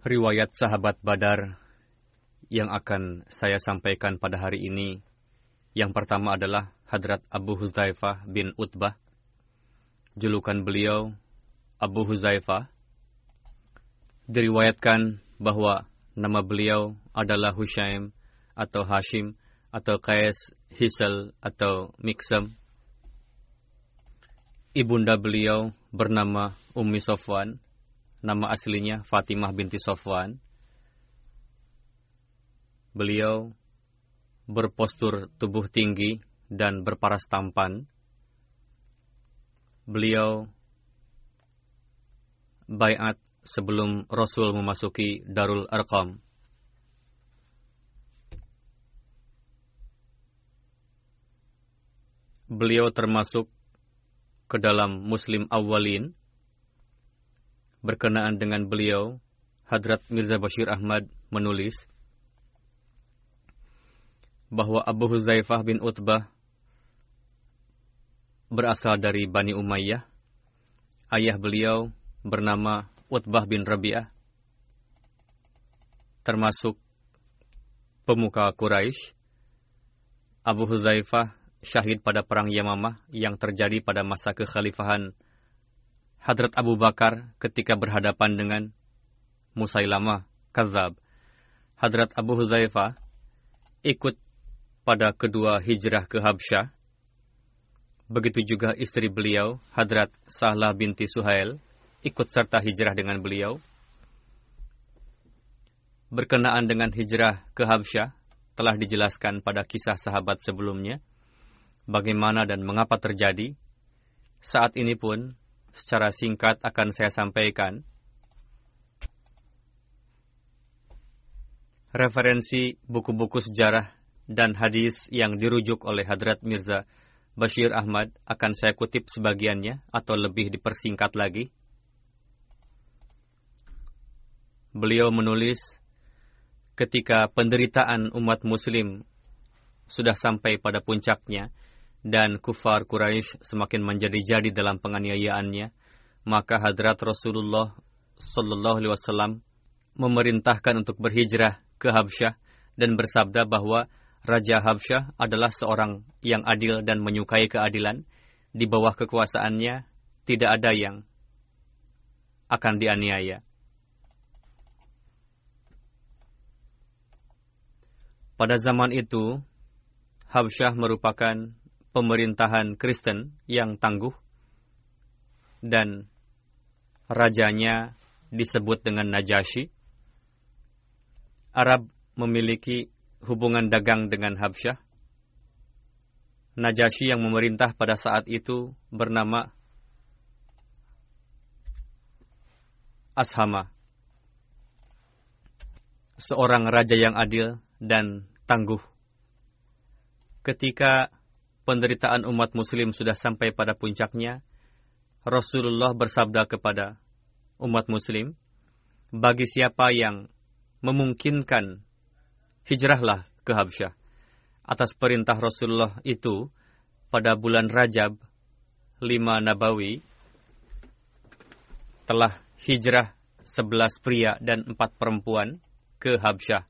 Riwayat sahabat Badar yang akan saya sampaikan pada hari ini. Yang pertama adalah Hadrat Abu Huzaifah bin Utbah. Julukan beliau Abu Huzaifah. Diriwayatkan bahwa nama beliau adalah Hushaim atau Hashim atau Qais, Hisal atau Miksam. Ibunda beliau bernama Ummi Sofwan Nama aslinya Fatimah binti Sofwan. Beliau berpostur tubuh tinggi dan berparas tampan. Beliau bayat sebelum Rasul memasuki Darul Arqam. Beliau termasuk ke dalam Muslim awalin berkenaan dengan beliau, Hadrat Mirza Bashir Ahmad menulis bahwa Abu Huzaifah bin Utbah berasal dari Bani Umayyah. Ayah beliau bernama Utbah bin Rabi'ah, termasuk pemuka Quraisy. Abu Huzaifah syahid pada perang Yamamah yang terjadi pada masa kekhalifahan Hadrat Abu Bakar ketika berhadapan dengan Musailamah Kazab. Hadrat Abu Huzaifah ikut pada kedua hijrah ke Habsyah. Begitu juga istri beliau, Hadrat Sahlah binti Suhail, ikut serta hijrah dengan beliau. Berkenaan dengan hijrah ke Habsyah, telah dijelaskan pada kisah sahabat sebelumnya, bagaimana dan mengapa terjadi. Saat ini pun, secara singkat akan saya sampaikan. Referensi buku-buku sejarah dan hadis yang dirujuk oleh Hadrat Mirza Bashir Ahmad akan saya kutip sebagiannya atau lebih dipersingkat lagi. Beliau menulis, ketika penderitaan umat muslim sudah sampai pada puncaknya, dan kufar Quraisy semakin menjadi-jadi dalam penganiayaannya, maka hadrat Rasulullah Sallallahu Alaihi Wasallam memerintahkan untuk berhijrah ke Habsyah dan bersabda bahwa Raja Habsyah adalah seorang yang adil dan menyukai keadilan. Di bawah kekuasaannya tidak ada yang akan dianiaya. Pada zaman itu, Habsyah merupakan pemerintahan Kristen yang tangguh dan rajanya disebut dengan Najasyi. Arab memiliki hubungan dagang dengan Habsyah Najasyi yang memerintah pada saat itu bernama Ashama. Seorang raja yang adil dan tangguh. Ketika penderitaan umat muslim sudah sampai pada puncaknya, Rasulullah bersabda kepada umat muslim, bagi siapa yang memungkinkan hijrahlah ke Habsyah. Atas perintah Rasulullah itu, pada bulan Rajab, lima Nabawi, telah hijrah sebelas pria dan empat perempuan ke Habsyah.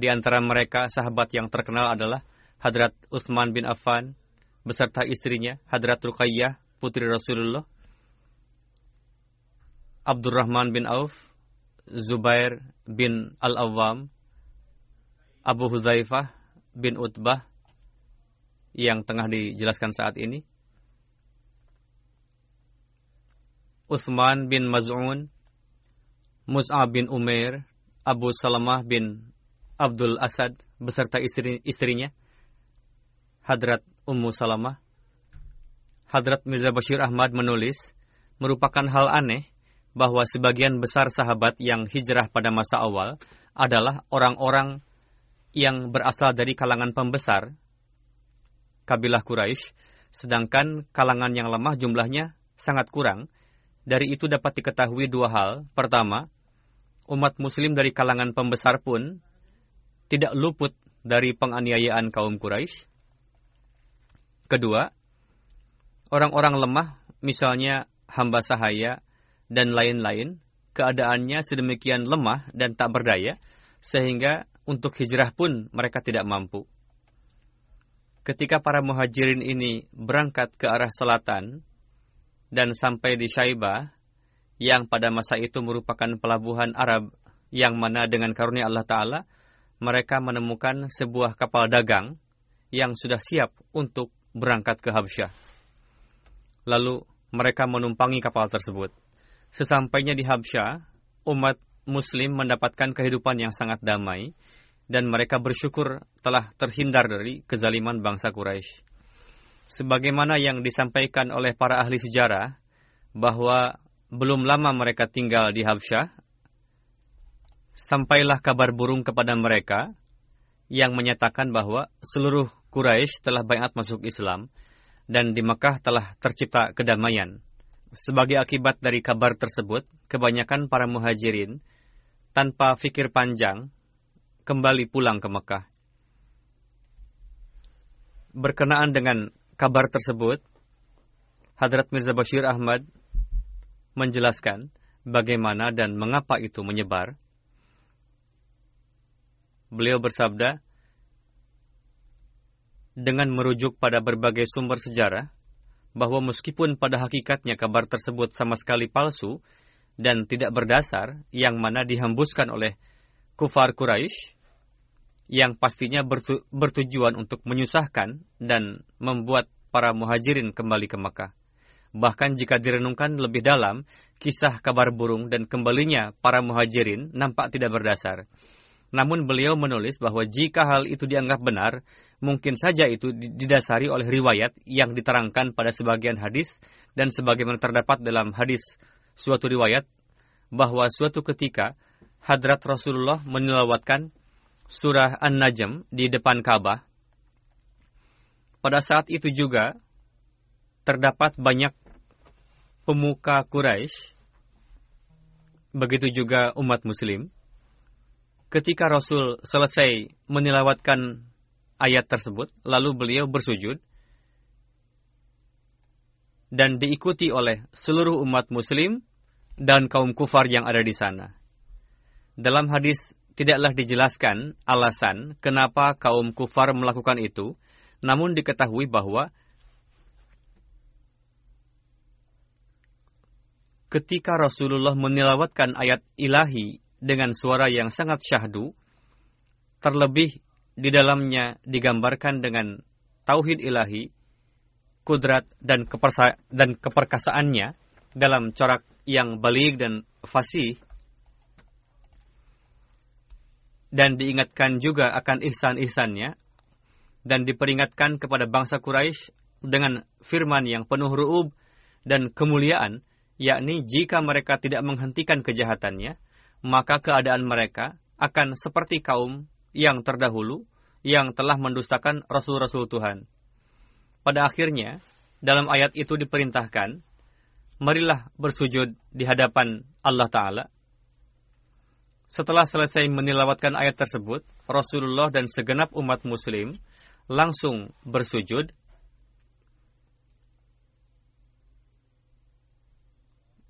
Di antara mereka, sahabat yang terkenal adalah Hadrat Uthman bin Affan beserta istrinya, Hadrat Ruqayyah, putri Rasulullah, Abdurrahman bin Auf, Zubair bin Al-Awwam, Abu Huzaifah bin Utbah yang tengah dijelaskan saat ini, Uthman bin Maz'un, Mus'ab bin Umair, Abu Salamah bin Abdul Asad beserta istri istrinya, Hadrat Ummu Salamah. Hadrat Mirza Bashir Ahmad menulis, merupakan hal aneh bahwa sebagian besar sahabat yang hijrah pada masa awal adalah orang-orang yang berasal dari kalangan pembesar, kabilah Quraisy, sedangkan kalangan yang lemah jumlahnya sangat kurang, dari itu dapat diketahui dua hal. Pertama, umat muslim dari kalangan pembesar pun tidak luput dari penganiayaan kaum Quraisy. Kedua, orang-orang lemah, misalnya hamba sahaya dan lain-lain, keadaannya sedemikian lemah dan tak berdaya, sehingga untuk hijrah pun mereka tidak mampu. Ketika para muhajirin ini berangkat ke arah selatan, dan sampai di Syaibah, yang pada masa itu merupakan pelabuhan Arab yang mana dengan karunia Allah Ta'ala, mereka menemukan sebuah kapal dagang yang sudah siap untuk berangkat ke Habsyah. Lalu mereka menumpangi kapal tersebut. Sesampainya di Habsyah, umat muslim mendapatkan kehidupan yang sangat damai dan mereka bersyukur telah terhindar dari kezaliman bangsa Quraisy sebagaimana yang disampaikan oleh para ahli sejarah bahwa belum lama mereka tinggal di Habsyah, sampailah kabar burung kepada mereka yang menyatakan bahwa seluruh Quraisy telah bayat masuk Islam dan di Mekah telah tercipta kedamaian. Sebagai akibat dari kabar tersebut, kebanyakan para muhajirin tanpa fikir panjang kembali pulang ke Mekah. Berkenaan dengan kabar tersebut, Hadrat Mirza Bashir Ahmad menjelaskan bagaimana dan mengapa itu menyebar. Beliau bersabda, dengan merujuk pada berbagai sumber sejarah, bahwa meskipun pada hakikatnya kabar tersebut sama sekali palsu dan tidak berdasar, yang mana dihembuskan oleh kufar Quraisy, yang pastinya bertu bertujuan untuk menyusahkan dan membuat para muhajirin kembali ke Mekah. Bahkan jika direnungkan lebih dalam, kisah kabar burung dan kembalinya para muhajirin nampak tidak berdasar. Namun beliau menulis bahwa jika hal itu dianggap benar, mungkin saja itu didasari oleh riwayat yang diterangkan pada sebagian hadis dan sebagaimana terdapat dalam hadis suatu riwayat bahwa suatu ketika hadrat Rasulullah menilawatkan surah An-Najm di depan Ka'bah, pada saat itu juga terdapat banyak pemuka Quraisy, begitu juga umat Muslim. Ketika Rasul selesai menilawatkan ayat tersebut, lalu beliau bersujud dan diikuti oleh seluruh umat Muslim dan kaum kufar yang ada di sana. Dalam hadis tidaklah dijelaskan alasan kenapa kaum kufar melakukan itu, namun diketahui bahwa ketika Rasulullah menilawatkan ayat ilahi dengan suara yang sangat syahdu, terlebih di dalamnya digambarkan dengan tauhid ilahi, kudrat dan, kepersa dan keperkasaannya dalam corak yang balik dan fasih, dan diingatkan juga akan ihsan-ihsannya, dan diperingatkan kepada bangsa Quraisy dengan firman yang penuh ru'ub dan kemuliaan, yakni jika mereka tidak menghentikan kejahatannya, maka keadaan mereka akan seperti kaum yang terdahulu yang telah mendustakan rasul-rasul Tuhan. Pada akhirnya, dalam ayat itu diperintahkan, marilah bersujud di hadapan Allah Ta'ala. Setelah selesai menilawatkan ayat tersebut, Rasulullah dan segenap umat muslim langsung bersujud.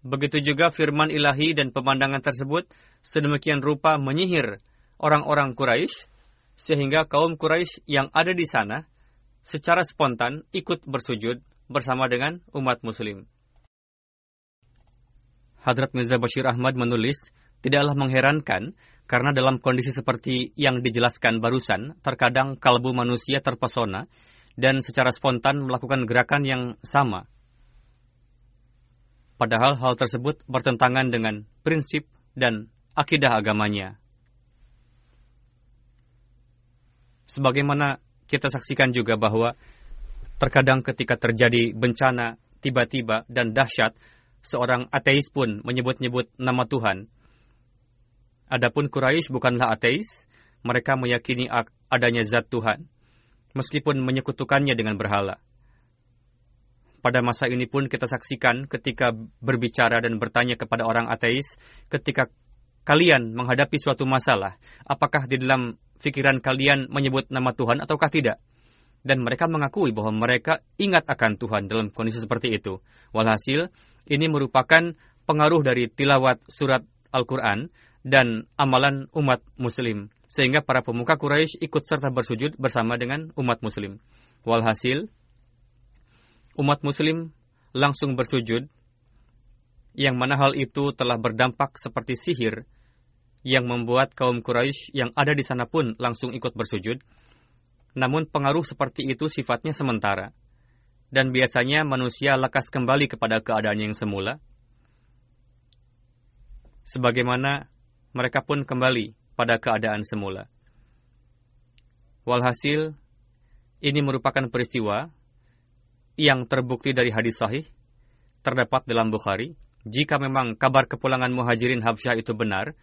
Begitu juga firman ilahi dan pemandangan tersebut sedemikian rupa menyihir orang-orang Quraisy sehingga kaum Quraisy yang ada di sana secara spontan ikut bersujud bersama dengan umat muslim. Hadrat Mirza Bashir Ahmad menulis, tidaklah mengherankan karena dalam kondisi seperti yang dijelaskan barusan, terkadang kalbu manusia terpesona dan secara spontan melakukan gerakan yang sama. Padahal hal tersebut bertentangan dengan prinsip dan akidah agamanya. Sebagaimana kita saksikan juga bahwa terkadang ketika terjadi bencana tiba-tiba dan dahsyat, seorang ateis pun menyebut-nyebut nama Tuhan, Adapun Quraisy bukanlah ateis, mereka meyakini adanya zat Tuhan, meskipun menyekutukannya dengan berhala. Pada masa ini pun kita saksikan ketika berbicara dan bertanya kepada orang ateis, ketika kalian menghadapi suatu masalah, apakah di dalam pikiran kalian menyebut nama Tuhan ataukah tidak? Dan mereka mengakui bahwa mereka ingat akan Tuhan dalam kondisi seperti itu. Walhasil, ini merupakan pengaruh dari tilawat surat Al-Quran dan amalan umat muslim. Sehingga para pemuka Quraisy ikut serta bersujud bersama dengan umat muslim. Walhasil, umat muslim langsung bersujud, yang mana hal itu telah berdampak seperti sihir, yang membuat kaum Quraisy yang ada di sana pun langsung ikut bersujud. Namun pengaruh seperti itu sifatnya sementara, dan biasanya manusia lekas kembali kepada keadaan yang semula, sebagaimana mereka pun kembali pada keadaan semula. Walhasil, ini merupakan peristiwa yang terbukti dari hadis sahih, terdapat dalam Bukhari, jika memang kabar kepulangan muhajirin Habsyah itu benar,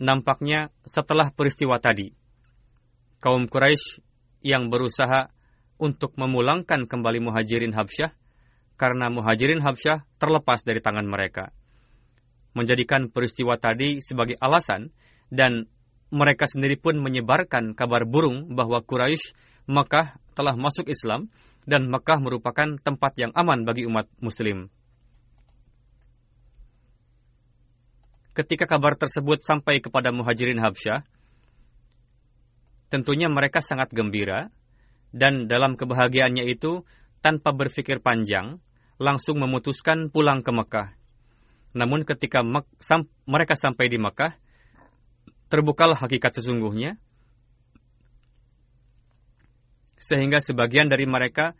nampaknya setelah peristiwa tadi, kaum Quraisy yang berusaha untuk memulangkan kembali muhajirin Habsyah, karena muhajirin Habsyah terlepas dari tangan mereka menjadikan peristiwa tadi sebagai alasan dan mereka sendiri pun menyebarkan kabar burung bahwa Quraisy Mekah telah masuk Islam dan Mekah merupakan tempat yang aman bagi umat muslim. Ketika kabar tersebut sampai kepada muhajirin Habsyah, tentunya mereka sangat gembira dan dalam kebahagiaannya itu tanpa berpikir panjang langsung memutuskan pulang ke Mekah. Namun ketika mereka sampai di Mekah, terbukalah hakikat sesungguhnya, sehingga sebagian dari mereka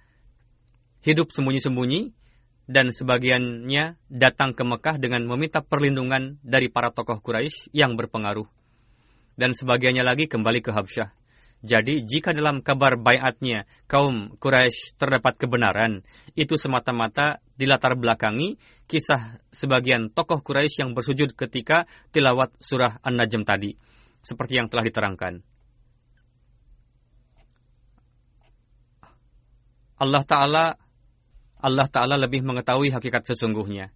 hidup sembunyi-sembunyi dan sebagiannya datang ke Mekah dengan meminta perlindungan dari para tokoh Quraisy yang berpengaruh. Dan sebagiannya lagi kembali ke Habsyah. Jadi, jika dalam kabar bayatnya kaum Quraisy terdapat kebenaran, itu semata-mata dilatar belakangi kisah sebagian tokoh Quraisy yang bersujud ketika tilawat surah An-Najm tadi, seperti yang telah diterangkan. Allah Ta'ala Allah Ta'ala lebih mengetahui hakikat sesungguhnya.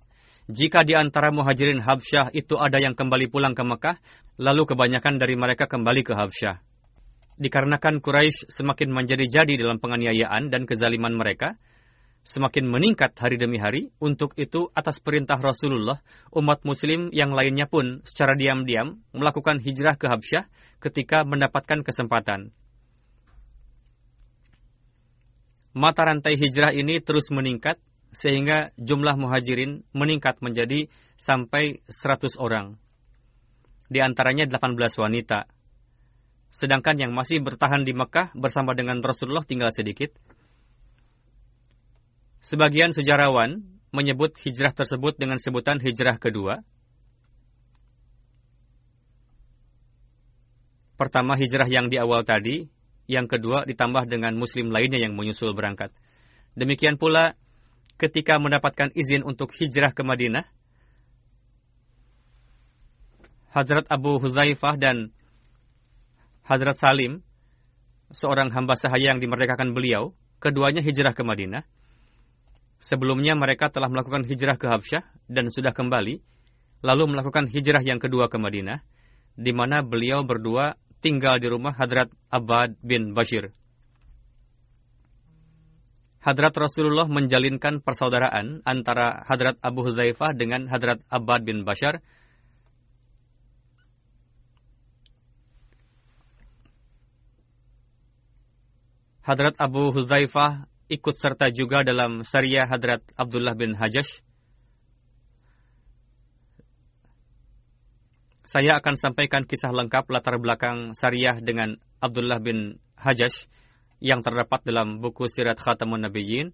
Jika di antara muhajirin Habsyah itu ada yang kembali pulang ke Mekah, lalu kebanyakan dari mereka kembali ke Habsyah dikarenakan Quraisy semakin menjadi-jadi dalam penganiayaan dan kezaliman mereka, semakin meningkat hari demi hari. Untuk itu, atas perintah Rasulullah, umat Muslim yang lainnya pun secara diam-diam melakukan hijrah ke Habsyah ketika mendapatkan kesempatan. Mata rantai hijrah ini terus meningkat sehingga jumlah muhajirin meningkat menjadi sampai 100 orang. Di antaranya 18 wanita, Sedangkan yang masih bertahan di Mekah bersama dengan Rasulullah tinggal sedikit. Sebagian sejarawan menyebut hijrah tersebut dengan sebutan hijrah kedua. Pertama hijrah yang di awal tadi, yang kedua ditambah dengan muslim lainnya yang menyusul berangkat. Demikian pula ketika mendapatkan izin untuk hijrah ke Madinah, Hazrat Abu Huzaifah dan Hazrat Salim, seorang hamba sahaya yang dimerdekakan beliau, keduanya hijrah ke Madinah. Sebelumnya mereka telah melakukan hijrah ke Habsyah dan sudah kembali, lalu melakukan hijrah yang kedua ke Madinah, di mana beliau berdua tinggal di rumah Hadrat Abad bin Bashir. Hadrat Rasulullah menjalinkan persaudaraan antara Hadrat Abu Huzaifah dengan Hadrat Abad bin Bashar Hadrat Abu Huzaifah ikut serta juga dalam syariah Hadrat Abdullah bin Hajash. Saya akan sampaikan kisah lengkap latar belakang syariah dengan Abdullah bin Hajash yang terdapat dalam buku Sirat Khatamun Nabiyyin.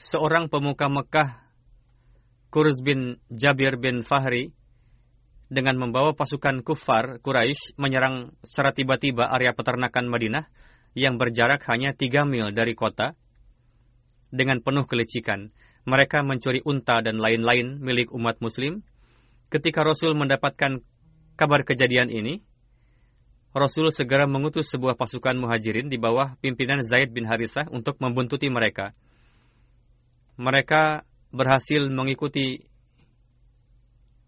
Seorang pemuka Mekah, Kurz bin Jabir bin Fahri, dengan membawa pasukan kufar Quraisy menyerang secara tiba-tiba area peternakan Madinah yang berjarak hanya tiga mil dari kota. Dengan penuh kelicikan, mereka mencuri unta dan lain-lain milik umat muslim. Ketika Rasul mendapatkan kabar kejadian ini, Rasul segera mengutus sebuah pasukan muhajirin di bawah pimpinan Zaid bin Harithah untuk membuntuti mereka. Mereka berhasil mengikuti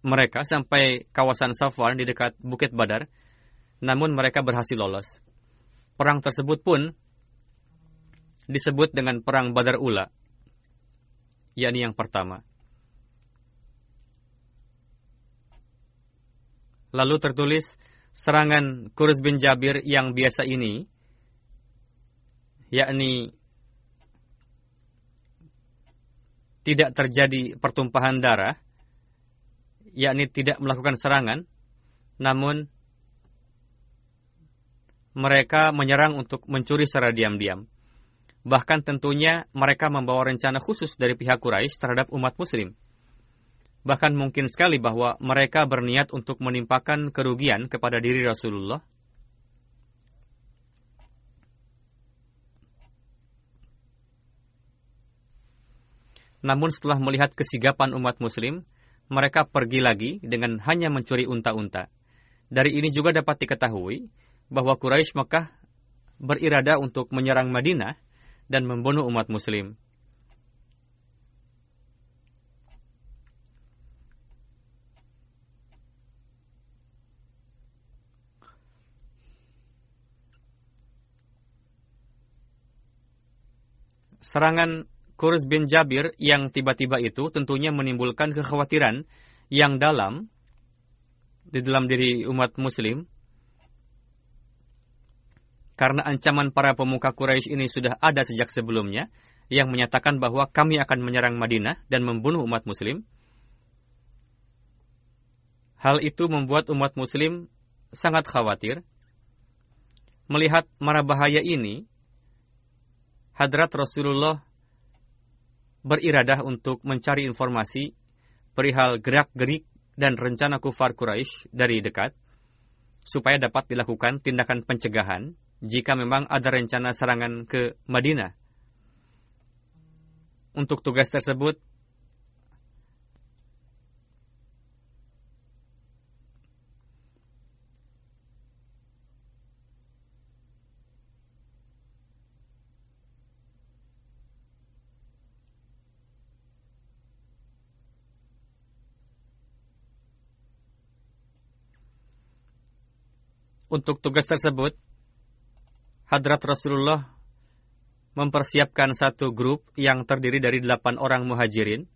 mereka sampai kawasan Safwan di dekat Bukit Badar, namun mereka berhasil lolos. Perang tersebut pun disebut dengan Perang Badar Ula, yakni yang pertama. Lalu tertulis serangan Kurz bin Jabir yang biasa ini, yakni tidak terjadi pertumpahan darah, yakni tidak melakukan serangan, namun mereka menyerang untuk mencuri secara diam-diam. Bahkan tentunya mereka membawa rencana khusus dari pihak Quraisy terhadap umat muslim. Bahkan mungkin sekali bahwa mereka berniat untuk menimpakan kerugian kepada diri Rasulullah. Namun setelah melihat kesigapan umat muslim, mereka pergi lagi dengan hanya mencuri unta-unta. Dari ini juga dapat diketahui bahwa Quraisy Mekah berirada untuk menyerang Madinah dan membunuh umat muslim. Serangan Kurz bin Jabir yang tiba-tiba itu tentunya menimbulkan kekhawatiran yang dalam di dalam diri umat muslim karena ancaman para pemuka Quraisy ini sudah ada sejak sebelumnya yang menyatakan bahwa kami akan menyerang Madinah dan membunuh umat muslim. Hal itu membuat umat muslim sangat khawatir. Melihat mara bahaya ini, hadrat Rasulullah beriradah untuk mencari informasi perihal gerak-gerik dan rencana kufar Quraisy dari dekat, supaya dapat dilakukan tindakan pencegahan jika memang ada rencana serangan ke Madinah. Untuk tugas tersebut, Untuk tugas tersebut, Hadrat Rasulullah mempersiapkan satu grup yang terdiri dari delapan orang muhajirin.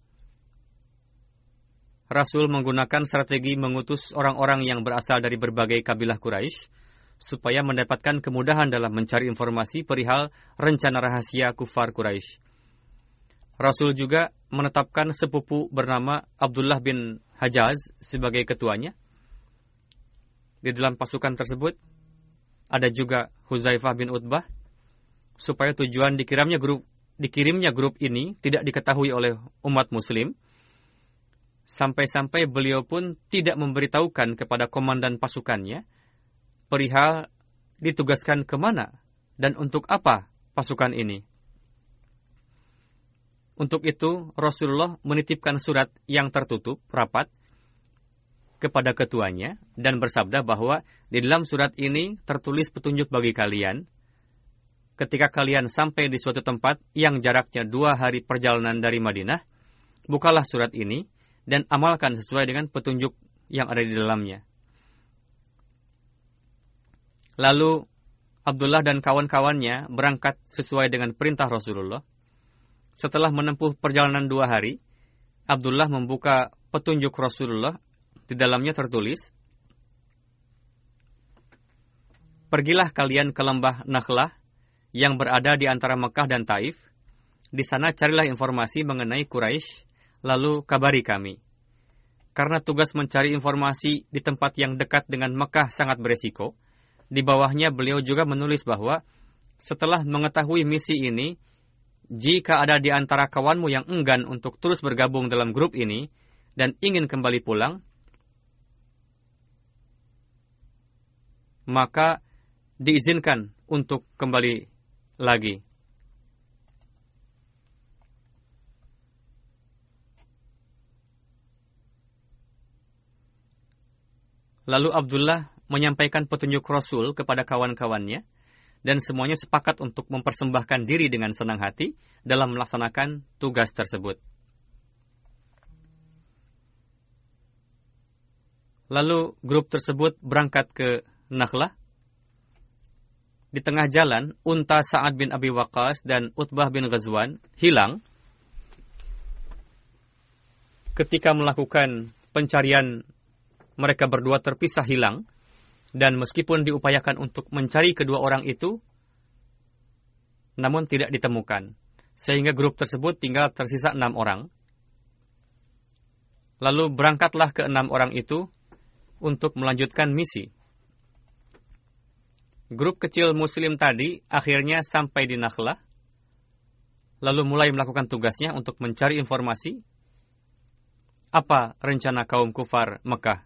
Rasul menggunakan strategi mengutus orang-orang yang berasal dari berbagai kabilah Quraisy supaya mendapatkan kemudahan dalam mencari informasi perihal rencana rahasia kufar Quraisy. Rasul juga menetapkan sepupu bernama Abdullah bin Hajaz sebagai ketuanya di dalam pasukan tersebut ada juga Huzaifah bin Utbah supaya tujuan dikirimnya grup dikirimnya grup ini tidak diketahui oleh umat muslim Sampai-sampai beliau pun tidak memberitahukan kepada komandan pasukannya perihal ditugaskan ke mana dan untuk apa pasukan ini. Untuk itu, Rasulullah menitipkan surat yang tertutup, rapat, kepada ketuanya dan bersabda bahwa di dalam surat ini tertulis petunjuk bagi kalian. Ketika kalian sampai di suatu tempat yang jaraknya dua hari perjalanan dari Madinah, bukalah surat ini dan amalkan sesuai dengan petunjuk yang ada di dalamnya. Lalu Abdullah dan kawan-kawannya berangkat sesuai dengan perintah Rasulullah. Setelah menempuh perjalanan dua hari, Abdullah membuka petunjuk Rasulullah di dalamnya tertulis, Pergilah kalian ke lembah Nakhlah yang berada di antara Mekah dan Taif. Di sana carilah informasi mengenai Quraisy, lalu kabari kami. Karena tugas mencari informasi di tempat yang dekat dengan Mekah sangat beresiko, di bawahnya beliau juga menulis bahwa setelah mengetahui misi ini, jika ada di antara kawanmu yang enggan untuk terus bergabung dalam grup ini dan ingin kembali pulang, maka diizinkan untuk kembali lagi. Lalu Abdullah menyampaikan petunjuk Rasul kepada kawan-kawannya, dan semuanya sepakat untuk mempersembahkan diri dengan senang hati dalam melaksanakan tugas tersebut. Lalu grup tersebut berangkat ke Nakhlah. Di tengah jalan, unta Sa'ad bin Abi Waqqas dan Utbah bin Ghazwan hilang. Ketika melakukan pencarian, mereka berdua terpisah hilang. Dan meskipun diupayakan untuk mencari kedua orang itu, namun tidak ditemukan. Sehingga grup tersebut tinggal tersisa enam orang. Lalu berangkatlah ke enam orang itu untuk melanjutkan misi. Grup kecil muslim tadi akhirnya sampai di Nakhlah, lalu mulai melakukan tugasnya untuk mencari informasi apa rencana kaum kufar Mekah.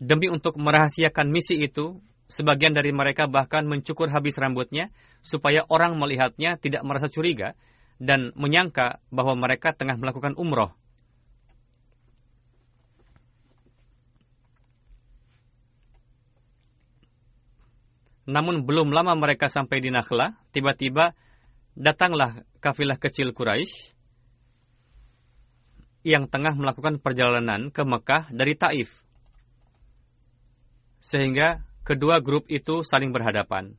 Demi untuk merahasiakan misi itu, sebagian dari mereka bahkan mencukur habis rambutnya supaya orang melihatnya tidak merasa curiga dan menyangka bahwa mereka tengah melakukan umroh. Namun belum lama mereka sampai di Nakhla, tiba-tiba datanglah kafilah kecil Quraisy yang tengah melakukan perjalanan ke Mekah dari Taif. Sehingga kedua grup itu saling berhadapan.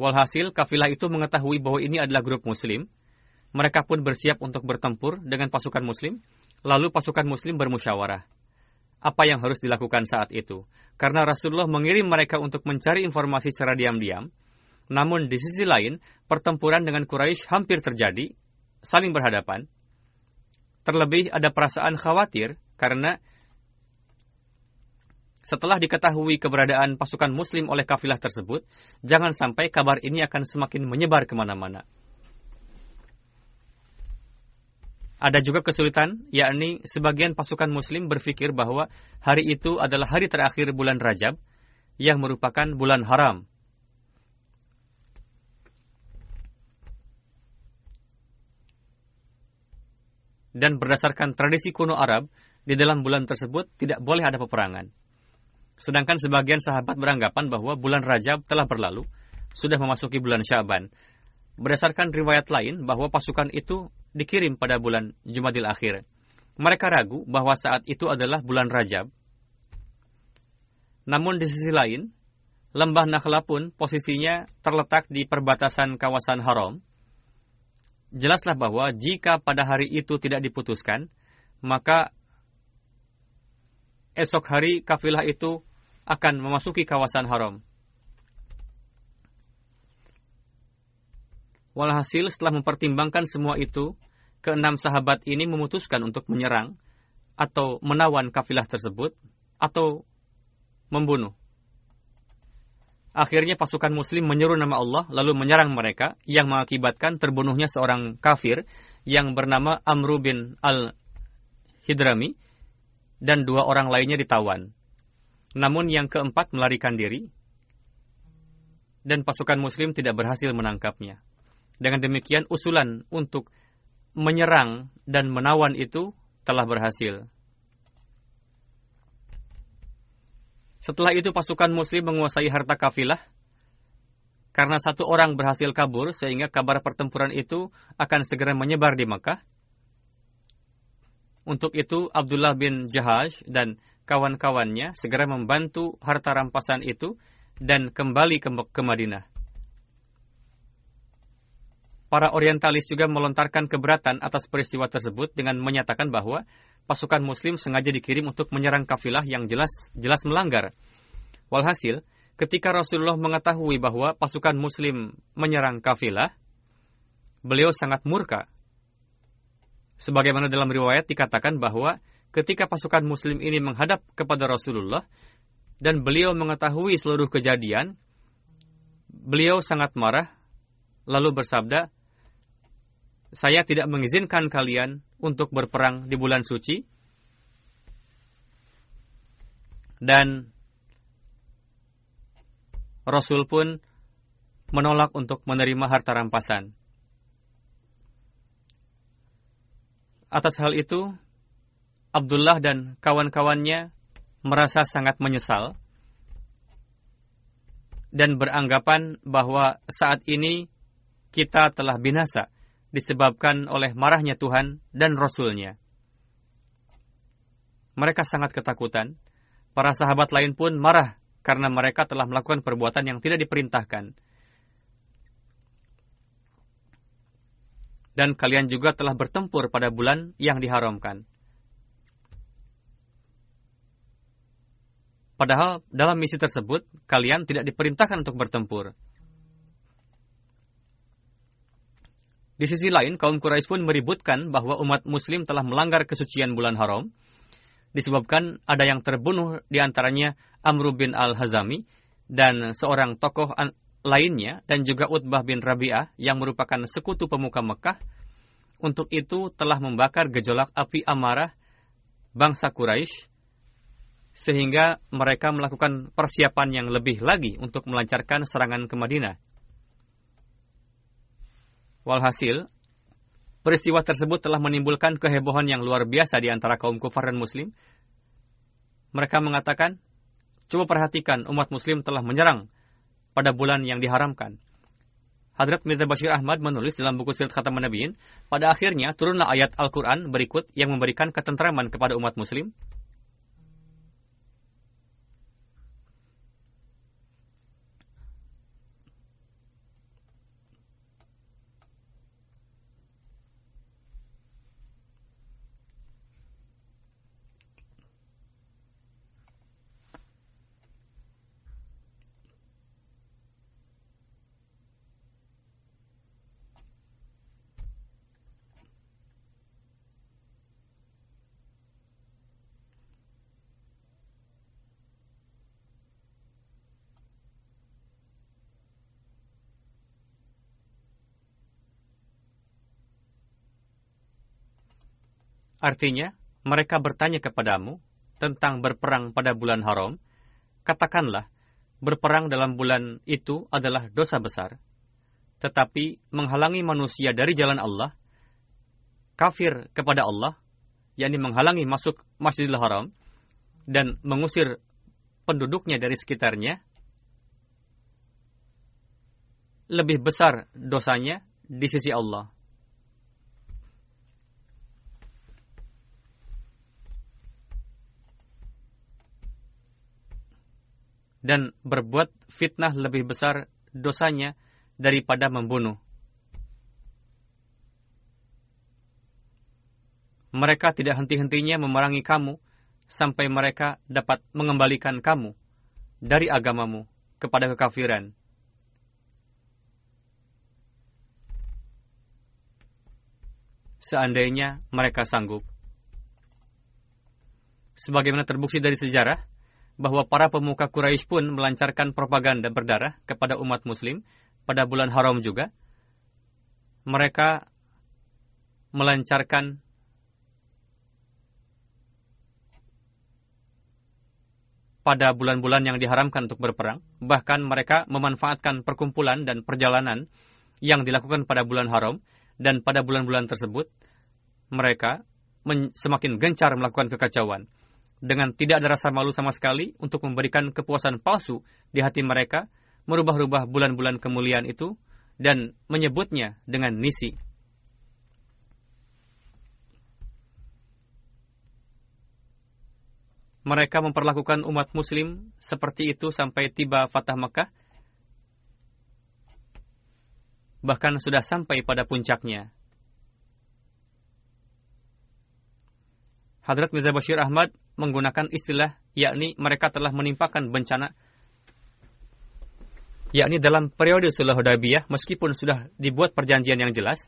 Walhasil, kafilah itu mengetahui bahwa ini adalah grup muslim. Mereka pun bersiap untuk bertempur dengan pasukan muslim. Lalu pasukan muslim bermusyawarah apa yang harus dilakukan saat itu. Karena Rasulullah mengirim mereka untuk mencari informasi secara diam-diam. Namun di sisi lain, pertempuran dengan Quraisy hampir terjadi, saling berhadapan. Terlebih ada perasaan khawatir karena setelah diketahui keberadaan pasukan muslim oleh kafilah tersebut, jangan sampai kabar ini akan semakin menyebar ke mana-mana. Ada juga kesulitan, yakni sebagian pasukan muslim berpikir bahwa hari itu adalah hari terakhir bulan Rajab, yang merupakan bulan haram. Dan berdasarkan tradisi kuno Arab, di dalam bulan tersebut tidak boleh ada peperangan. Sedangkan sebagian sahabat beranggapan bahwa bulan Rajab telah berlalu, sudah memasuki bulan Syaban. Berdasarkan riwayat lain bahwa pasukan itu dikirim pada bulan Jumadil Akhir. Mereka ragu bahwa saat itu adalah bulan Rajab. Namun di sisi lain, lembah Nakhla pun posisinya terletak di perbatasan kawasan haram. Jelaslah bahwa jika pada hari itu tidak diputuskan, maka esok hari kafilah itu akan memasuki kawasan haram. Walhasil setelah mempertimbangkan semua itu, keenam sahabat ini memutuskan untuk menyerang atau menawan kafilah tersebut atau membunuh Akhirnya pasukan muslim menyeru nama Allah lalu menyerang mereka yang mengakibatkan terbunuhnya seorang kafir yang bernama Amru bin al-Hidrami dan dua orang lainnya ditawan. Namun yang keempat melarikan diri dan pasukan muslim tidak berhasil menangkapnya. Dengan demikian usulan untuk menyerang dan menawan itu telah berhasil. Setelah itu pasukan muslim menguasai harta kafilah. Karena satu orang berhasil kabur sehingga kabar pertempuran itu akan segera menyebar di Makkah. Untuk itu Abdullah bin Jahaj dan kawan-kawannya segera membantu harta rampasan itu dan kembali ke, ke Madinah. Para orientalis juga melontarkan keberatan atas peristiwa tersebut dengan menyatakan bahwa pasukan muslim sengaja dikirim untuk menyerang kafilah yang jelas jelas melanggar. Walhasil, ketika Rasulullah mengetahui bahwa pasukan muslim menyerang kafilah, beliau sangat murka. Sebagaimana dalam riwayat dikatakan bahwa ketika pasukan muslim ini menghadap kepada Rasulullah dan beliau mengetahui seluruh kejadian, beliau sangat marah lalu bersabda, saya tidak mengizinkan kalian untuk berperang di bulan suci dan Rasul pun menolak untuk menerima harta rampasan. Atas hal itu, Abdullah dan kawan-kawannya merasa sangat menyesal dan beranggapan bahwa saat ini kita telah binasa disebabkan oleh marahnya Tuhan dan Rasulnya. Mereka sangat ketakutan. Para sahabat lain pun marah karena mereka telah melakukan perbuatan yang tidak diperintahkan. Dan kalian juga telah bertempur pada bulan yang diharamkan. Padahal dalam misi tersebut, kalian tidak diperintahkan untuk bertempur. Di sisi lain, kaum Quraisy pun meributkan bahwa umat muslim telah melanggar kesucian bulan haram, disebabkan ada yang terbunuh di antaranya Amr bin al-Hazami dan seorang tokoh lainnya dan juga Utbah bin Rabi'ah yang merupakan sekutu pemuka Mekah, untuk itu telah membakar gejolak api amarah bangsa Quraisy sehingga mereka melakukan persiapan yang lebih lagi untuk melancarkan serangan ke Madinah. Walhasil, peristiwa tersebut telah menimbulkan kehebohan yang luar biasa di antara kaum kufar dan muslim. Mereka mengatakan, coba perhatikan umat muslim telah menyerang pada bulan yang diharamkan. Hadrat Mirza Bashir Ahmad menulis dalam buku Sirat Khatam Nabiin, pada akhirnya turunlah ayat Al-Quran berikut yang memberikan ketentraman kepada umat muslim, Artinya, mereka bertanya kepadamu tentang berperang pada bulan haram, katakanlah, berperang dalam bulan itu adalah dosa besar. Tetapi menghalangi manusia dari jalan Allah, kafir kepada Allah, yakni menghalangi masuk Masjidil Haram, dan mengusir penduduknya dari sekitarnya, lebih besar dosanya di sisi Allah. Dan berbuat fitnah lebih besar dosanya daripada membunuh. Mereka tidak henti-hentinya memerangi kamu sampai mereka dapat mengembalikan kamu dari agamamu kepada kekafiran. Seandainya mereka sanggup. Sebagaimana terbukti dari sejarah, bahwa para pemuka Quraisy pun melancarkan propaganda berdarah kepada umat muslim pada bulan haram juga. Mereka melancarkan pada bulan-bulan yang diharamkan untuk berperang. Bahkan mereka memanfaatkan perkumpulan dan perjalanan yang dilakukan pada bulan haram dan pada bulan-bulan tersebut mereka semakin gencar melakukan kekacauan dengan tidak ada rasa malu sama sekali untuk memberikan kepuasan palsu di hati mereka, merubah-rubah bulan-bulan kemuliaan itu dan menyebutnya dengan nisi. Mereka memperlakukan umat muslim seperti itu sampai tiba Fatah Mekah, bahkan sudah sampai pada puncaknya. Hadrat Mirza Bashir Ahmad menggunakan istilah yakni mereka telah menimpakan bencana. Yakni dalam periode Sulh Hudaybiyah meskipun sudah dibuat perjanjian yang jelas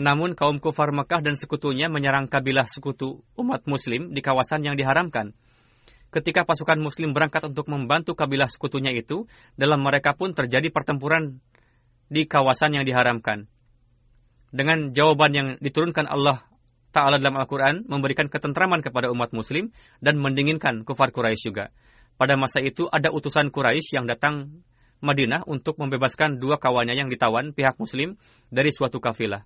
namun kaum kufar Mekah dan sekutunya menyerang kabilah sekutu umat muslim di kawasan yang diharamkan. Ketika pasukan muslim berangkat untuk membantu kabilah sekutunya itu dalam mereka pun terjadi pertempuran di kawasan yang diharamkan. Dengan jawaban yang diturunkan Allah Ta'ala dalam Al-Quran memberikan ketentraman kepada umat muslim dan mendinginkan kufar Quraisy juga. Pada masa itu ada utusan Quraisy yang datang Madinah untuk membebaskan dua kawannya yang ditawan pihak muslim dari suatu kafilah.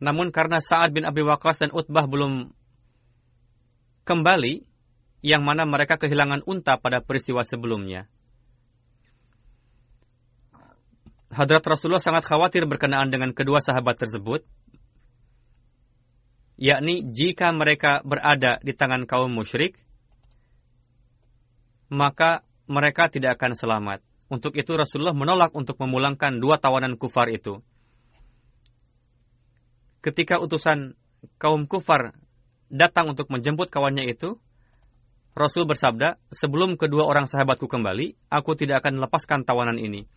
Namun karena Sa'ad bin Abi Waqqas dan Utbah belum kembali, yang mana mereka kehilangan unta pada peristiwa sebelumnya. Hadrat Rasulullah sangat khawatir berkenaan dengan kedua sahabat tersebut, yakni jika mereka berada di tangan kaum musyrik, maka mereka tidak akan selamat. Untuk itu Rasulullah menolak untuk memulangkan dua tawanan kufar itu. Ketika utusan kaum kufar datang untuk menjemput kawannya itu, Rasul bersabda, sebelum kedua orang sahabatku kembali, aku tidak akan lepaskan tawanan ini.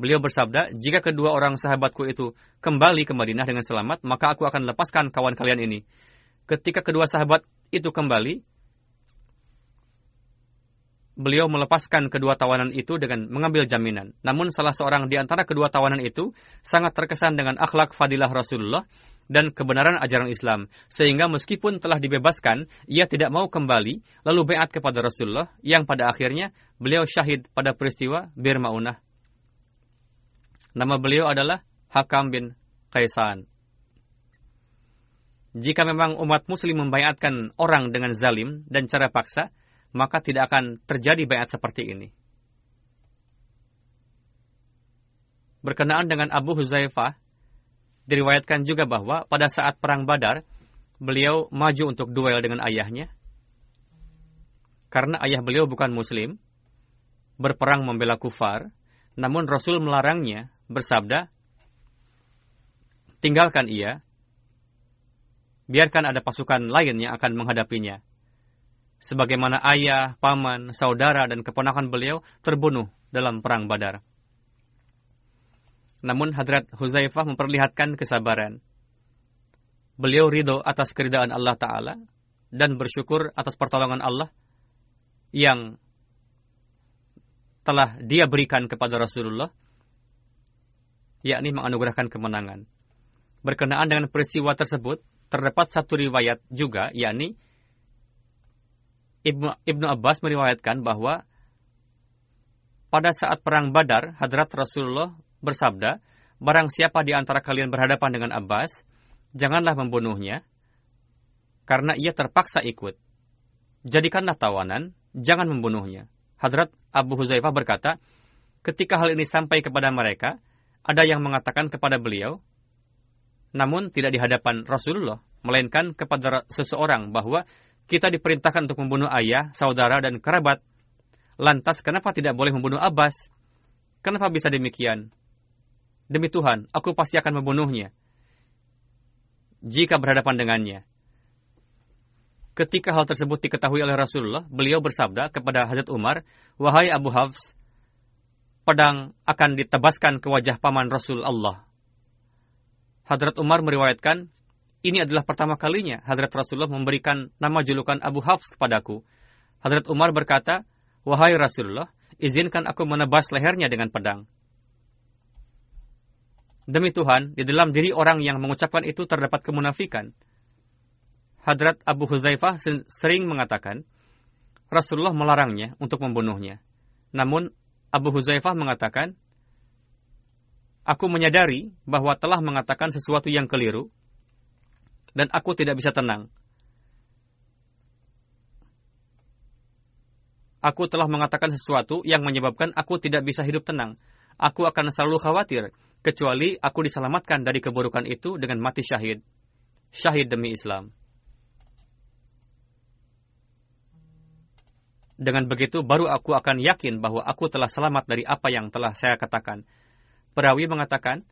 Beliau bersabda, jika kedua orang sahabatku itu kembali ke Madinah dengan selamat, maka aku akan lepaskan kawan kalian ini. Ketika kedua sahabat itu kembali, beliau melepaskan kedua tawanan itu dengan mengambil jaminan. Namun salah seorang di antara kedua tawanan itu sangat terkesan dengan akhlak fadilah Rasulullah dan kebenaran ajaran Islam. Sehingga meskipun telah dibebaskan, ia tidak mau kembali, lalu beat kepada Rasulullah, yang pada akhirnya beliau syahid pada peristiwa Bir Ma'unah. Nama beliau adalah Hakam bin Kaisan. Jika memang umat muslim membayatkan orang dengan zalim dan cara paksa, maka tidak akan terjadi bayat seperti ini. Berkenaan dengan Abu Huzaifah, diriwayatkan juga bahwa pada saat perang Badar, beliau maju untuk duel dengan ayahnya. Karena ayah beliau bukan muslim, berperang membela kufar, namun Rasul melarangnya bersabda, tinggalkan ia, biarkan ada pasukan lain yang akan menghadapinya. Sebagaimana ayah, paman, saudara, dan keponakan beliau terbunuh dalam perang badar. Namun Hadrat Huzaifah memperlihatkan kesabaran. Beliau ridho atas keridaan Allah Ta'ala dan bersyukur atas pertolongan Allah yang telah dia berikan kepada Rasulullah yakni menganugerahkan kemenangan. Berkenaan dengan peristiwa tersebut, terdapat satu riwayat juga, yakni Ibnu, Ibnu Abbas meriwayatkan bahwa pada saat perang Badar, Hadrat Rasulullah bersabda, barang siapa di antara kalian berhadapan dengan Abbas, janganlah membunuhnya, karena ia terpaksa ikut. Jadikanlah tawanan, jangan membunuhnya. Hadrat Abu Huzaifah berkata, ketika hal ini sampai kepada mereka, ada yang mengatakan kepada beliau, namun tidak di hadapan Rasulullah, melainkan kepada seseorang bahwa kita diperintahkan untuk membunuh ayah, saudara, dan kerabat. Lantas kenapa tidak boleh membunuh Abbas? Kenapa bisa demikian? Demi Tuhan, aku pasti akan membunuhnya. Jika berhadapan dengannya. Ketika hal tersebut diketahui oleh Rasulullah, beliau bersabda kepada Hazrat Umar, Wahai Abu Hafs, pedang akan ditebaskan ke wajah paman Rasul Allah. Hadrat Umar meriwayatkan, ini adalah pertama kalinya Hadrat Rasulullah memberikan nama julukan Abu Hafs kepadaku. Hadrat Umar berkata, Wahai Rasulullah, izinkan aku menebas lehernya dengan pedang. Demi Tuhan, di dalam diri orang yang mengucapkan itu terdapat kemunafikan. Hadrat Abu Huzaifah sering mengatakan, Rasulullah melarangnya untuk membunuhnya. Namun, Abu Huzaifah mengatakan, Aku menyadari bahwa telah mengatakan sesuatu yang keliru, dan aku tidak bisa tenang. Aku telah mengatakan sesuatu yang menyebabkan aku tidak bisa hidup tenang. Aku akan selalu khawatir, kecuali aku diselamatkan dari keburukan itu dengan mati syahid. Syahid demi Islam. Dengan begitu, baru aku akan yakin bahwa aku telah selamat dari apa yang telah saya katakan. Perawi mengatakan,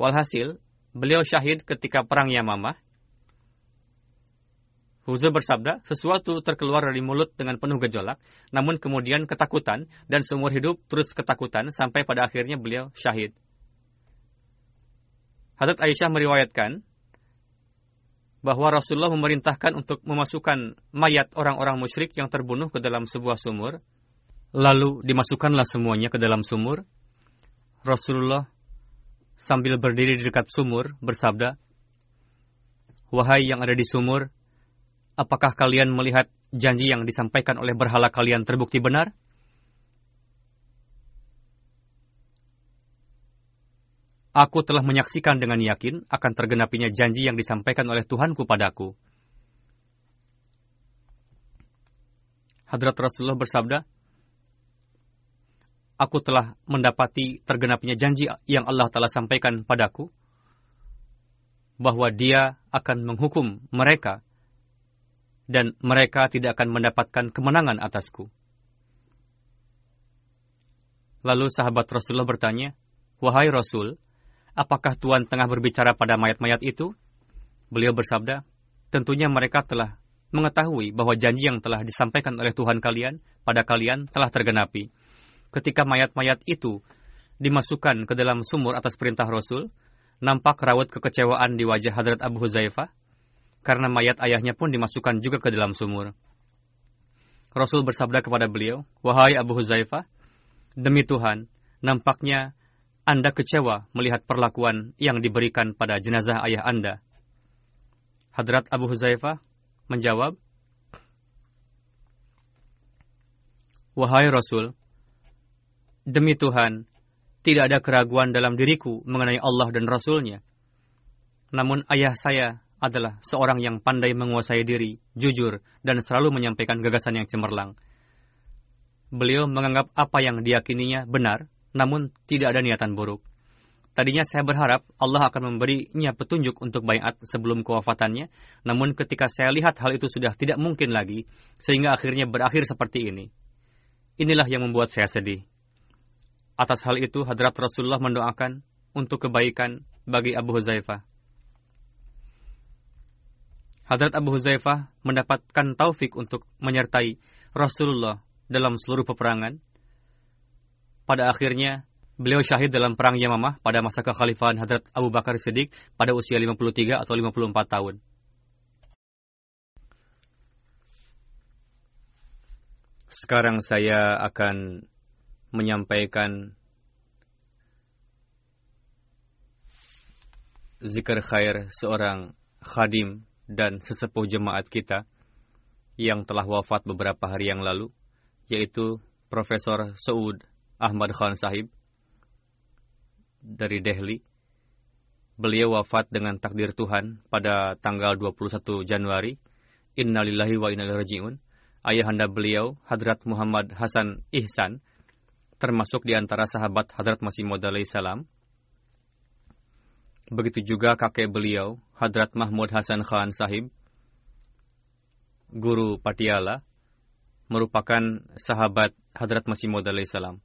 walhasil, beliau syahid ketika perang Yamamah, Huzur bersabda, sesuatu terkeluar dari mulut dengan penuh gejolak, namun kemudian ketakutan, dan seumur hidup terus ketakutan, sampai pada akhirnya beliau syahid. Hadrat Aisyah meriwayatkan bahwa Rasulullah memerintahkan untuk memasukkan mayat orang-orang musyrik yang terbunuh ke dalam sebuah sumur, lalu dimasukkanlah semuanya ke dalam sumur. Rasulullah sambil berdiri di dekat sumur bersabda, Wahai yang ada di sumur, apakah kalian melihat janji yang disampaikan oleh berhala kalian terbukti benar? Aku telah menyaksikan dengan yakin akan tergenapinya janji yang disampaikan oleh Tuhanku padaku. Hadrat Rasulullah bersabda, Aku telah mendapati tergenapinya janji yang Allah telah sampaikan padaku, bahwa dia akan menghukum mereka dan mereka tidak akan mendapatkan kemenangan atasku. Lalu sahabat Rasulullah bertanya, Wahai Rasul, apakah Tuhan tengah berbicara pada mayat-mayat itu? Beliau bersabda, tentunya mereka telah mengetahui bahwa janji yang telah disampaikan oleh Tuhan kalian pada kalian telah tergenapi. Ketika mayat-mayat itu dimasukkan ke dalam sumur atas perintah Rasul, nampak rawat kekecewaan di wajah Hadrat Abu Huzaifah karena mayat ayahnya pun dimasukkan juga ke dalam sumur. Rasul bersabda kepada beliau, Wahai Abu Huzaifah, demi Tuhan, nampaknya Anda kecewa melihat perlakuan yang diberikan pada jenazah ayah Anda. Hadrat Abu Huzaifah menjawab, Wahai Rasul, demi Tuhan, tidak ada keraguan dalam diriku mengenai Allah dan Rasulnya. Namun ayah saya adalah seorang yang pandai menguasai diri, jujur, dan selalu menyampaikan gagasan yang cemerlang. Beliau menganggap apa yang diyakininya benar, namun tidak ada niatan buruk. Tadinya saya berharap Allah akan memberinya petunjuk untuk bayat sebelum kewafatannya, namun ketika saya lihat hal itu sudah tidak mungkin lagi, sehingga akhirnya berakhir seperti ini. Inilah yang membuat saya sedih. Atas hal itu, Hadrat Rasulullah mendoakan untuk kebaikan bagi Abu Huzaifah. Hadrat Abu Huzaifah mendapatkan taufik untuk menyertai Rasulullah dalam seluruh peperangan. Pada akhirnya, beliau syahid dalam perang Yamamah pada masa kekhalifahan Hadrat Abu Bakar Siddiq pada usia 53 atau 54 tahun. Sekarang saya akan menyampaikan zikir khair seorang khadim dan sesepuh jemaat kita yang telah wafat beberapa hari yang lalu, yaitu Profesor Saud Ahmad Khan Sahib dari Delhi. Beliau wafat dengan takdir Tuhan pada tanggal 21 Januari. Innalillahi wa inna rajiun. Ayahanda beliau, Hadrat Muhammad Hasan Ihsan, termasuk di antara sahabat Hadrat Masih Maud salam, Begitu juga kakek beliau, Hadrat Mahmud Hasan Khan Sahib, guru Patiala, merupakan sahabat Hadrat Masih Maud salam.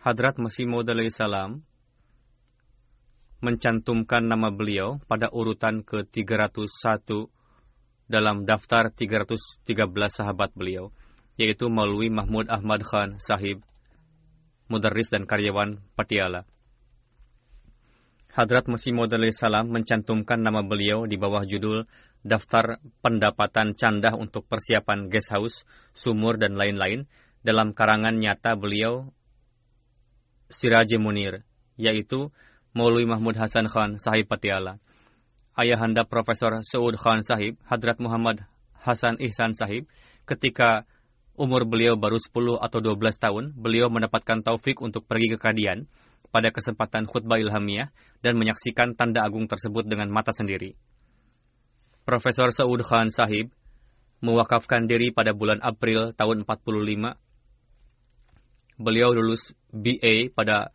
Hadrat Masih Maud salam mencantumkan nama beliau pada urutan ke-301 dalam daftar 313 sahabat beliau, yaitu Maulwi Mahmud Ahmad Khan Sahib, mudarris dan karyawan Patiala. Hadrat Masih Maud salam mencantumkan nama beliau di bawah judul Daftar Pendapatan Candah untuk Persiapan Guest House, Sumur, dan lain-lain dalam karangan nyata beliau Siraji Munir, yaitu Maulwi Mahmud Hasan Khan Sahib Patiala. Ayahanda Profesor Saud Khan Sahib, Hadrat Muhammad Hasan Ihsan Sahib, ketika umur beliau baru 10 atau 12 tahun, beliau mendapatkan taufik untuk pergi ke Kadian pada kesempatan khutbah ilhamiah dan menyaksikan tanda agung tersebut dengan mata sendiri. Profesor Saud Khan Sahib mewakafkan diri pada bulan April tahun 45. Beliau lulus BA pada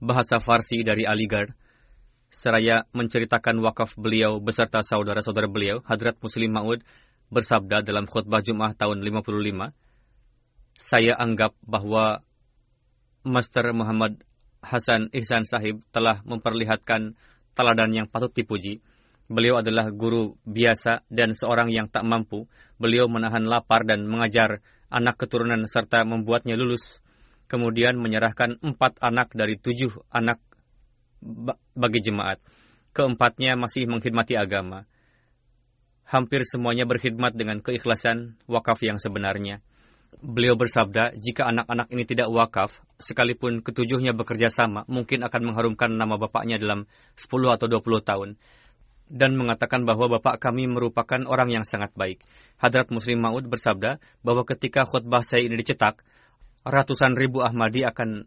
bahasa Farsi dari Aligarh. Seraya menceritakan wakaf beliau beserta saudara-saudara beliau, Hadrat Muslim Ma'ud bersabda dalam khutbah Jum'ah tahun 55, Saya anggap bahwa Master Muhammad Hasan Ihsan Sahib telah memperlihatkan teladan yang patut dipuji. Beliau adalah guru biasa dan seorang yang tak mampu. Beliau menahan lapar dan mengajar anak keturunan serta membuatnya lulus. Kemudian menyerahkan empat anak dari tujuh anak bagi jemaat. Keempatnya masih mengkhidmati agama. Hampir semuanya berkhidmat dengan keikhlasan wakaf yang sebenarnya. Beliau bersabda, jika anak-anak ini tidak wakaf, sekalipun ketujuhnya bekerja sama, mungkin akan mengharumkan nama bapaknya dalam 10 atau 20 tahun. Dan mengatakan bahwa bapak kami merupakan orang yang sangat baik. Hadrat Muslim Maud bersabda bahwa ketika khutbah saya ini dicetak, ratusan ribu Ahmadi akan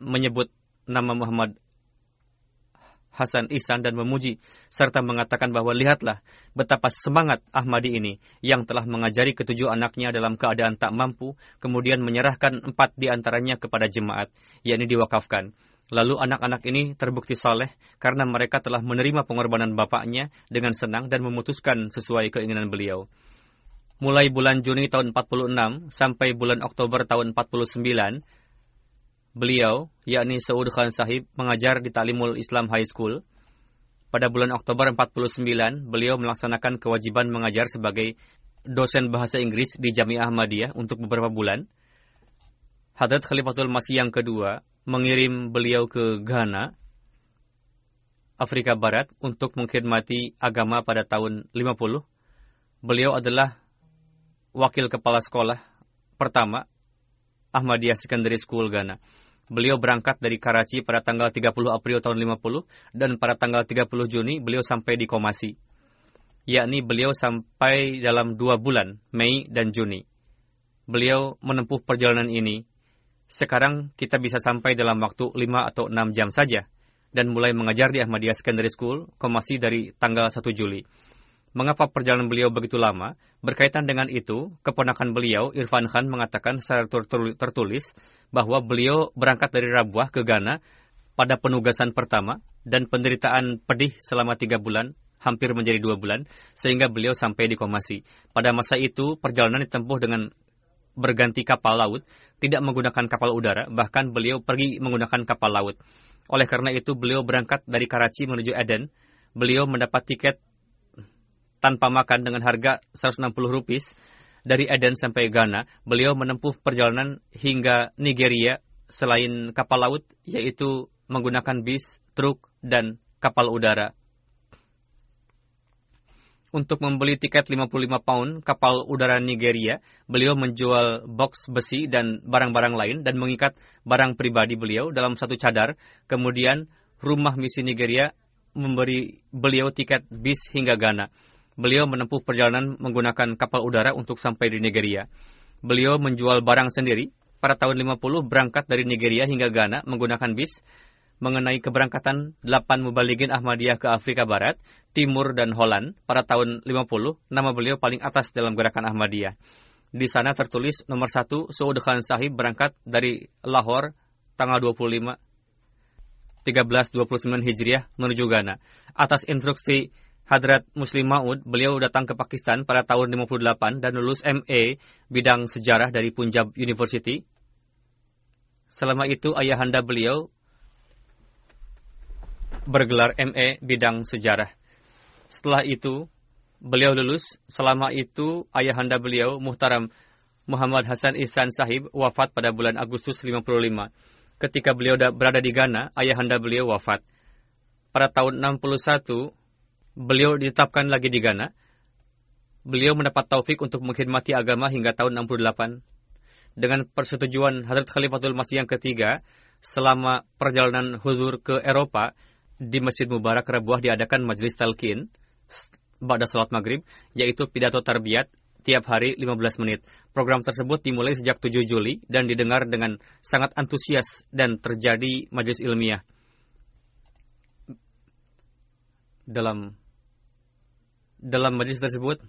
menyebut nama Muhammad Hasan Ihsan dan memuji, serta mengatakan bahwa lihatlah betapa semangat Ahmadi ini yang telah mengajari ketujuh anaknya dalam keadaan tak mampu, kemudian menyerahkan empat di antaranya kepada jemaat, yakni diwakafkan. Lalu anak-anak ini terbukti saleh karena mereka telah menerima pengorbanan bapaknya dengan senang dan memutuskan sesuai keinginan beliau. Mulai bulan Juni tahun 46 sampai bulan Oktober tahun 49, beliau, yakni Saud Khan Sahib, mengajar di Talimul Islam High School. Pada bulan Oktober 49, beliau melaksanakan kewajiban mengajar sebagai dosen bahasa Inggris di Jamiah Ahmadiyah untuk beberapa bulan. Hadrat Khalifatul Masih yang kedua mengirim beliau ke Ghana, Afrika Barat untuk mengkhidmati agama pada tahun 50. Beliau adalah wakil kepala sekolah pertama Ahmadiyah Secondary School Ghana. Beliau berangkat dari Karachi pada tanggal 30 April tahun 50 dan pada tanggal 30 Juni beliau sampai di Komasi. Yakni beliau sampai dalam dua bulan, Mei dan Juni. Beliau menempuh perjalanan ini. Sekarang kita bisa sampai dalam waktu 5 atau 6 jam saja dan mulai mengajar di Ahmadiyah Secondary School, Komasi dari tanggal 1 Juli. Mengapa perjalanan beliau begitu lama? Berkaitan dengan itu, keponakan beliau, Irfan Khan, mengatakan secara tertulis bahwa beliau berangkat dari Rabuah ke Ghana pada penugasan pertama dan penderitaan pedih selama tiga bulan, hampir menjadi dua bulan, sehingga beliau sampai di Komasi. Pada masa itu, perjalanan ditempuh dengan berganti kapal laut, tidak menggunakan kapal udara, bahkan beliau pergi menggunakan kapal laut. Oleh karena itu, beliau berangkat dari Karachi menuju Eden. Beliau mendapat tiket tanpa makan dengan harga 160 rupiah dari Eden sampai Ghana. Beliau menempuh perjalanan hingga Nigeria selain kapal laut, yaitu menggunakan bis, truk, dan kapal udara. Untuk membeli tiket 55 pound kapal udara Nigeria, beliau menjual box besi dan barang-barang lain dan mengikat barang pribadi beliau dalam satu cadar. Kemudian rumah misi Nigeria memberi beliau tiket bis hingga Ghana beliau menempuh perjalanan menggunakan kapal udara untuk sampai di Nigeria. Beliau menjual barang sendiri. Pada tahun 50 berangkat dari Nigeria hingga Ghana menggunakan bis mengenai keberangkatan 8 mubaligin Ahmadiyah ke Afrika Barat, Timur, dan Holland pada tahun 50, nama beliau paling atas dalam gerakan Ahmadiyah. Di sana tertulis nomor satu, Saud Khan Sahib berangkat dari Lahore tanggal 25 1329 Hijriah menuju Ghana. Atas instruksi Hadrat Muslim Maud, beliau datang ke Pakistan pada tahun 58 dan lulus MA bidang sejarah dari Punjab University. Selama itu ayahanda beliau bergelar MA bidang sejarah. Setelah itu, beliau lulus. Selama itu, ayahanda beliau, Muhtaram Muhammad Hasan Ihsan Sahib, wafat pada bulan Agustus 55. Ketika beliau berada di Ghana, ayahanda beliau wafat. pada tahun 61 beliau ditetapkan lagi di Ghana. Beliau mendapat taufik untuk mengkhidmati agama hingga tahun 68. Dengan persetujuan Hadrat Khalifatul Masih yang ketiga, selama perjalanan huzur ke Eropa, di Masjid Mubarak Rabuah diadakan majelis talqin pada salat maghrib, yaitu pidato tarbiyat tiap hari 15 menit. Program tersebut dimulai sejak 7 Juli dan didengar dengan sangat antusias dan terjadi majelis ilmiah. Dalam dalam majelis tersebut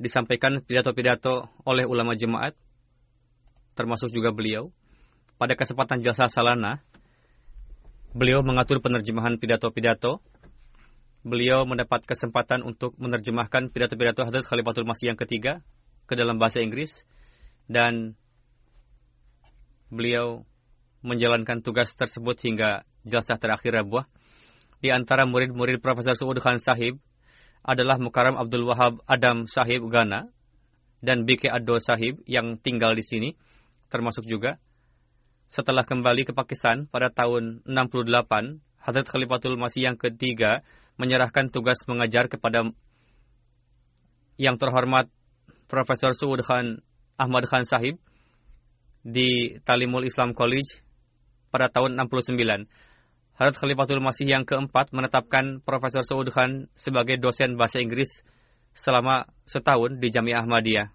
disampaikan pidato-pidato oleh ulama jemaat, termasuk juga beliau. Pada kesempatan jasa salana, beliau mengatur penerjemahan pidato-pidato. Beliau mendapat kesempatan untuk menerjemahkan pidato-pidato Hadrat Khalifatul Masih yang ketiga ke dalam bahasa Inggris dan beliau menjalankan tugas tersebut hingga jelasah terakhir Rabuah. Di antara murid-murid Profesor Suud Khan Sahib adalah Mukaram Abdul Wahab Adam Sahib Ghana dan BK Ado Sahib yang tinggal di sini termasuk juga setelah kembali ke Pakistan pada tahun 68, Hadrat Khalifatul Masih yang ketiga menyerahkan tugas mengajar kepada yang terhormat Profesor Suud Khan Ahmad Khan Sahib di Talimul Islam College pada tahun 69. Hadrat Khalifatul Masih yang keempat menetapkan Profesor Suud Khan sebagai dosen bahasa Inggris selama setahun di Jamiah Ahmadiyah.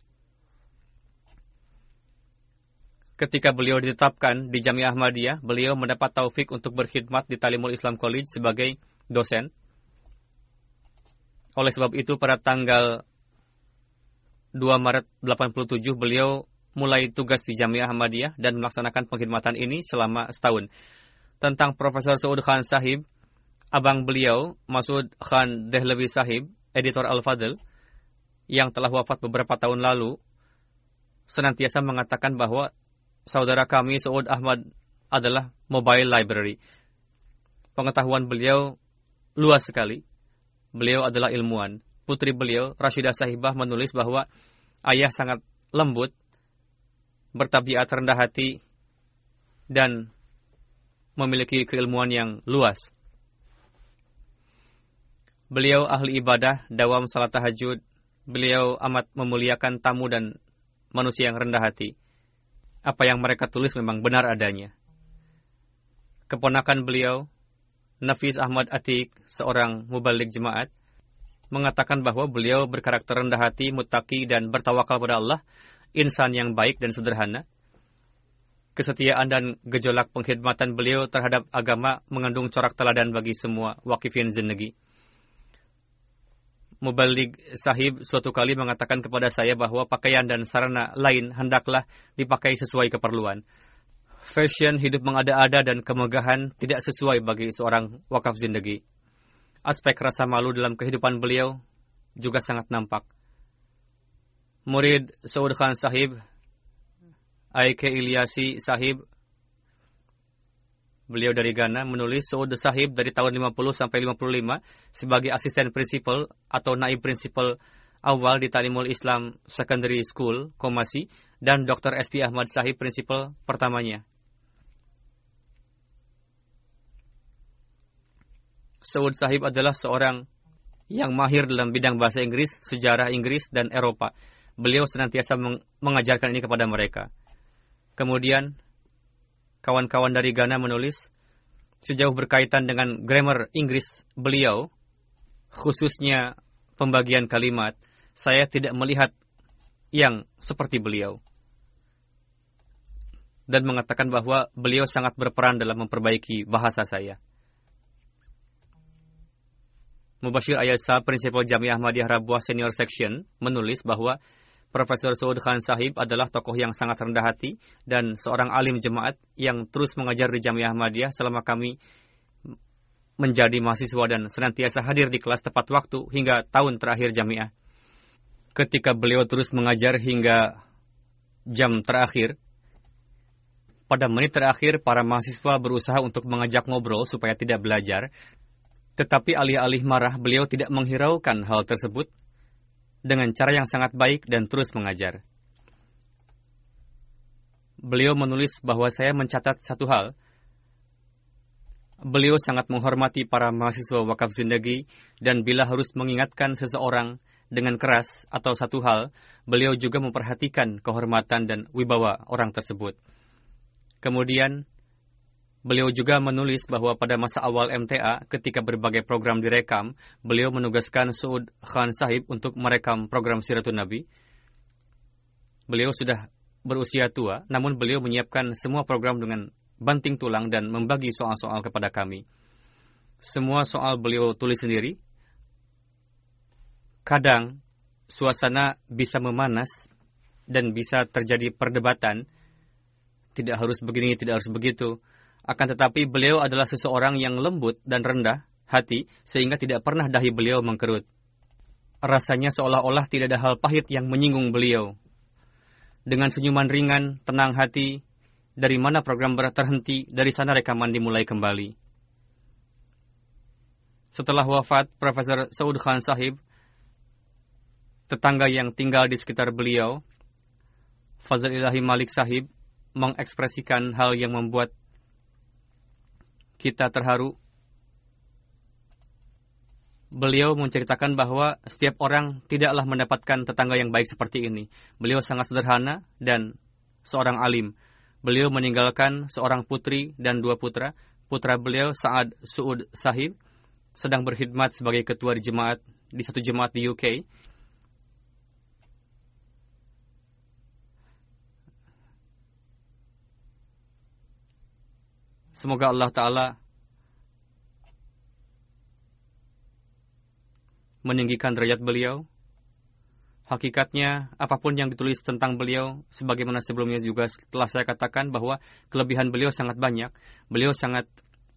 Ketika beliau ditetapkan di Jamiah Ahmadiyah, beliau mendapat taufik untuk berkhidmat di Talimul Islam College sebagai dosen. Oleh sebab itu, pada tanggal 2 Maret 87, beliau mulai tugas di Jamiah Ahmadiyah dan melaksanakan pengkhidmatan ini selama setahun. Tentang Profesor Saud Khan Sahib, abang beliau, Masud Khan Dehlawi Sahib, editor Al-Fadl, yang telah wafat beberapa tahun lalu, senantiasa mengatakan bahwa saudara kami Saud Ahmad adalah mobile library. Pengetahuan beliau luas sekali. Beliau adalah ilmuwan. Putri beliau, Rashidah Sahibah, menulis bahwa ayah sangat lembut, bertabiat rendah hati, dan memiliki keilmuan yang luas. Beliau ahli ibadah, dawam salat tahajud. Beliau amat memuliakan tamu dan manusia yang rendah hati apa yang mereka tulis memang benar adanya. Keponakan beliau, Nafis Ahmad Atik, seorang mubalik jemaat, mengatakan bahwa beliau berkarakter rendah hati, mutaki, dan bertawakal pada Allah, insan yang baik dan sederhana. Kesetiaan dan gejolak pengkhidmatan beliau terhadap agama mengandung corak teladan bagi semua wakifin zinegi. Mubalik sahib suatu kali mengatakan kepada saya bahwa pakaian dan sarana lain hendaklah dipakai sesuai keperluan. Fashion hidup mengada-ada dan kemegahan tidak sesuai bagi seorang wakaf zindagi. Aspek rasa malu dalam kehidupan beliau juga sangat nampak. Murid Saud Khan Sahib, Aike Ilyasi Sahib, Beliau dari Ghana menulis Saud Sahib dari tahun 50 sampai 55 sebagai asisten prinsipal atau naib prinsipal awal di Talimul Islam Secondary School, Komasi, dan Dr. S.P. Ahmad Sahib prinsipal pertamanya. Saud Sahib adalah seorang yang mahir dalam bidang bahasa Inggris, sejarah Inggris, dan Eropa. Beliau senantiasa mengajarkan ini kepada mereka. Kemudian, kawan-kawan dari Ghana menulis, sejauh berkaitan dengan grammar Inggris beliau, khususnya pembagian kalimat, saya tidak melihat yang seperti beliau. Dan mengatakan bahwa beliau sangat berperan dalam memperbaiki bahasa saya. Mubashir Ayasa, Prinsipal Jamiah Ahmadiyah Rabuah Senior Section, menulis bahwa Profesor Saud Khan Sahib adalah tokoh yang sangat rendah hati dan seorang alim jemaat yang terus mengajar di Jamiah Ahmadiyah selama kami menjadi mahasiswa dan senantiasa hadir di kelas tepat waktu hingga tahun terakhir Jamiah. Ketika beliau terus mengajar hingga jam terakhir, pada menit terakhir para mahasiswa berusaha untuk mengajak ngobrol supaya tidak belajar, tetapi alih-alih marah beliau tidak menghiraukan hal tersebut dengan cara yang sangat baik dan terus mengajar. Beliau menulis bahwa saya mencatat satu hal. beliau sangat menghormati para mahasiswa wakaf zindagi dan bila harus mengingatkan seseorang dengan keras atau satu hal, beliau juga memperhatikan kehormatan dan wibawa orang tersebut. Kemudian, beliau juga menulis bahwa pada masa awal MTA, ketika berbagai program direkam, beliau menugaskan Suud Khan Sahib untuk merekam program Siratun Nabi. Beliau sudah berusia tua, namun beliau menyiapkan semua program dengan banting tulang dan membagi soal-soal kepada kami. Semua soal beliau tulis sendiri. Kadang suasana bisa memanas dan bisa terjadi perdebatan. Tidak harus begini, tidak harus begitu. Akan tetapi beliau adalah seseorang yang lembut dan rendah hati sehingga tidak pernah dahi beliau mengkerut. Rasanya seolah-olah tidak ada hal pahit yang menyinggung beliau. Dengan senyuman ringan, tenang hati, dari mana program terhenti, dari sana rekaman dimulai kembali. Setelah wafat Profesor Saud Khan Sahib, tetangga yang tinggal di sekitar beliau, Fazal Ilahi Malik Sahib, mengekspresikan hal yang membuat kita terharu. Beliau menceritakan bahwa setiap orang tidaklah mendapatkan tetangga yang baik seperti ini. Beliau sangat sederhana dan seorang alim. Beliau meninggalkan seorang putri dan dua putra. Putra beliau Saad Suud Sahib sedang berkhidmat sebagai ketua di jemaat di satu jemaat di UK. Semoga Allah Ta'ala meninggikan derajat beliau Hakikatnya, apa pun yang ditulis tentang beliau, sebagaimana sebelumnya juga telah saya katakan bahwa kelebihan beliau sangat banyak. Beliau sangat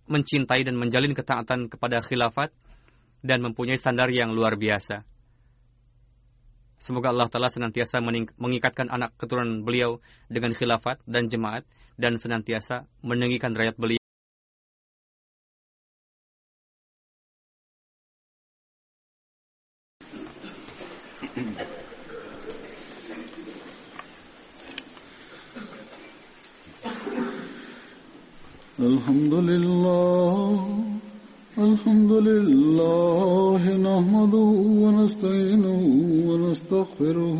mencintai dan menjalin ketaatan kepada khilafat dan mempunyai standar yang luar biasa. Semoga Allah Ta'ala senantiasa mengikatkan anak keturunan beliau dengan khilafat dan jemaat dan senantiasa meninggikan rakyat beliau. الحمد لله الحمد لله نحمده ونستعينه ونستغفره